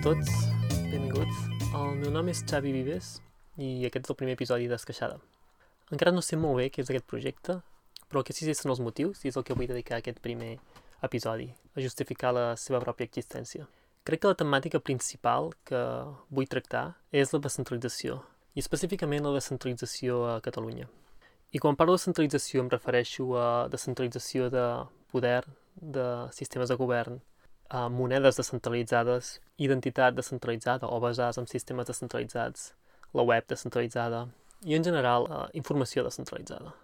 tots, benvinguts. El meu nom és Xavi Vives i aquest és el primer episodi d'Esqueixada. Encara no sé molt bé què és aquest projecte, però que sí són els motius i és el que vull dedicar a aquest primer episodi, a justificar la seva pròpia existència. Crec que la temàtica principal que vull tractar és la descentralització, i específicament la descentralització a Catalunya. I quan parlo de centralització em refereixo a descentralització de poder, de sistemes de govern, a monedes descentralitzades, identitat descentralitzada o basades en sistemes descentralitzats, la web descentralitzada i, en general, eh, informació descentralitzada.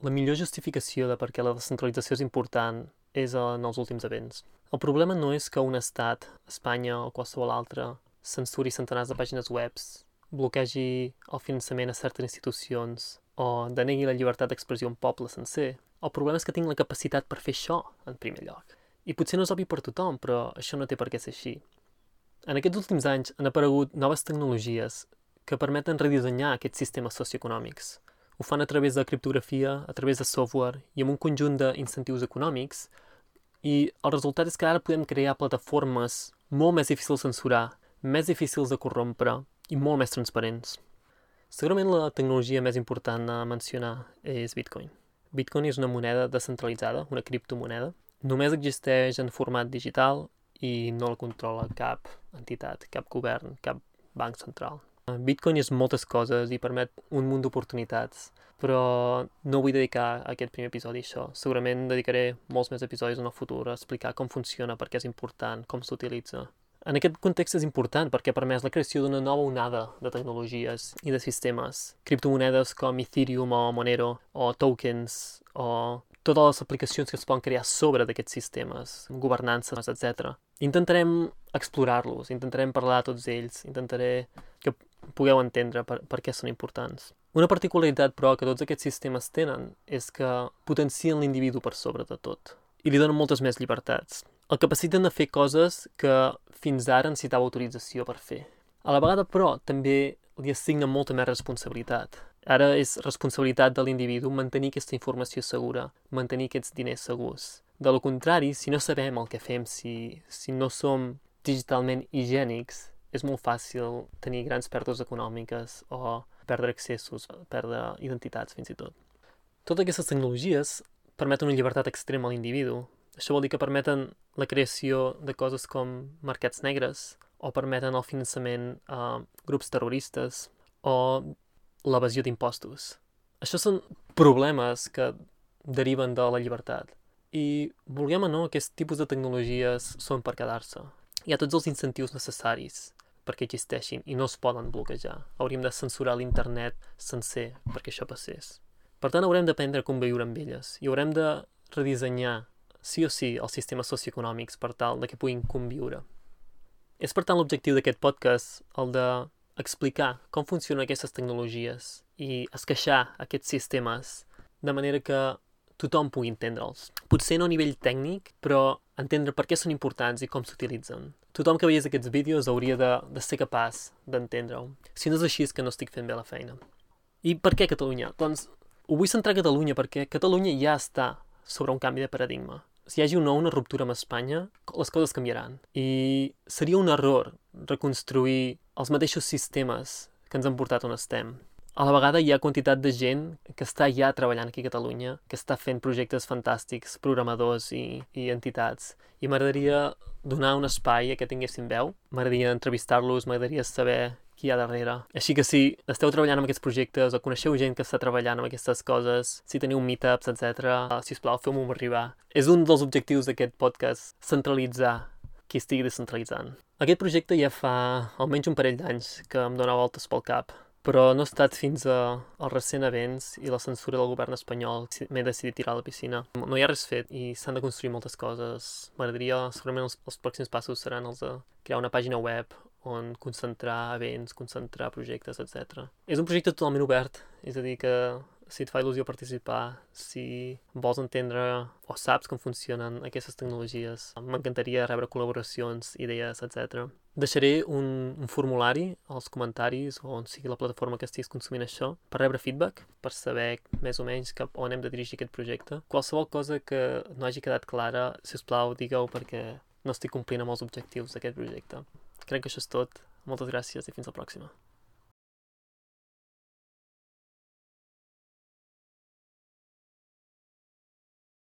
La millor justificació de per què la descentralització és important és en els últims events. El problema no és que un estat, Espanya o qualsevol altre, censuri centenars de pàgines webs, bloquegi el finançament a certes institucions o denegui la llibertat d'expressió a un poble sencer. El problema és que tinc la capacitat per fer això, en primer lloc. I potser no és obvi per tothom, però això no té per què ser així. En aquests últims anys han aparegut noves tecnologies que permeten redissenyar aquests sistemes socioeconòmics. Ho fan a través de criptografia, a través de software i amb un conjunt d'incentius econòmics i el resultat és que ara podem crear plataformes molt més difícils de censurar, més difícils de corrompre i molt més transparents. Segurament la tecnologia més important a mencionar és Bitcoin. Bitcoin és una moneda descentralitzada, una criptomoneda. Només existeix en format digital i no la controla cap entitat, cap govern, cap banc central. Bitcoin és moltes coses i permet un munt d'oportunitats, però no vull dedicar aquest primer episodi a això. Segurament dedicaré molts més episodis en el futur a explicar com funciona, per què és important, com s'utilitza. En aquest context és important perquè ha permès la creació d'una nova onada de tecnologies i de sistemes. Criptomonedes com Ethereum o Monero o tokens o totes les aplicacions que es poden crear sobre d'aquests sistemes, governances, etc. Intentarem explorar-los, intentarem parlar de tots ells, intentaré que pugueu entendre per, per què són importants. Una particularitat, però, que tots aquests sistemes tenen és que potencien l'individu per sobre de tot i li donen moltes més llibertats. El capaciten a fer coses que fins ara necessitava autorització per fer. A la vegada, però, també li assigna molta més responsabilitat. Ara és responsabilitat de l'individu mantenir aquesta informació segura, mantenir aquests diners segurs. De lo contrari, si no sabem el que fem, si, si no som digitalment higiènics, és molt fàcil tenir grans pèrdues econòmiques o perdre accessos, perdre identitats fins i tot. Totes aquestes tecnologies permeten una llibertat extrema a l'individu. Això vol dir que permeten la creació de coses com mercats negres o permeten el finançament a grups terroristes o l'evasió d'impostos. Això són problemes que deriven de la llibertat. I, vulguem o no, aquest tipus de tecnologies són per quedar-se. Hi ha tots els incentius necessaris perquè existeixin i no es poden bloquejar. Hauríem de censurar l'internet sencer perquè això passés. Per tant, haurem d'aprendre com viure amb elles i haurem de redissenyar, sí o sí, els sistemes socioeconòmics per tal de que puguin conviure. És per tant l'objectiu d'aquest podcast el de explicar com funcionen aquestes tecnologies i esqueixar aquests sistemes de manera que tothom pugui entendre'ls. Potser no a nivell tècnic, però entendre per què són importants i com s'utilitzen. Tothom que veiés aquests vídeos hauria de, de ser capaç d'entendre-ho. Si no és així és que no estic fent bé la feina. I per què Catalunya? Doncs ho vull centrar a Catalunya perquè Catalunya ja està sobre un canvi de paradigma. Si hi hagi o no una ruptura amb Espanya, les coses canviaran. I seria un error reconstruir els mateixos sistemes que ens han portat on estem. A la vegada hi ha quantitat de gent que està ja treballant aquí a Catalunya, que està fent projectes fantàstics, programadors i, i entitats. I m'agradaria donar un espai a que tinguessin veu. M'agradaria entrevistar-los, m'agradaria saber qui hi ha darrere. Així que si esteu treballant amb aquests projectes o coneixeu gent que està treballant amb aquestes coses, si teniu meetups, etc., si us plau, feu-m'ho arribar. És un dels objectius d'aquest podcast, centralitzar qui estigui descentralitzant. Aquest projecte ja fa almenys un parell d'anys que em dóna voltes pel cap, però no ha estat fins a, als recent events i la censura del govern espanyol m'he decidit tirar a la piscina. No hi ha res fet i s'han de construir moltes coses. M'agradaria, segurament els, els pròxims passos seran els de crear una pàgina web on concentrar events, concentrar projectes, etc. És un projecte totalment obert, és a dir que si et fa il·lusió participar, si vols entendre o saps com funcionen aquestes tecnologies, m'encantaria rebre col·laboracions, idees, etc. Deixaré un, un formulari als comentaris o on sigui la plataforma que estiguis consumint això per rebre feedback, per saber més o menys cap on hem de dirigir aquest projecte. Qualsevol cosa que no hagi quedat clara, si us plau, digueu perquè no estic complint amb els objectius d'aquest projecte. Crec que això és tot. Moltes gràcies i fins la pròxima.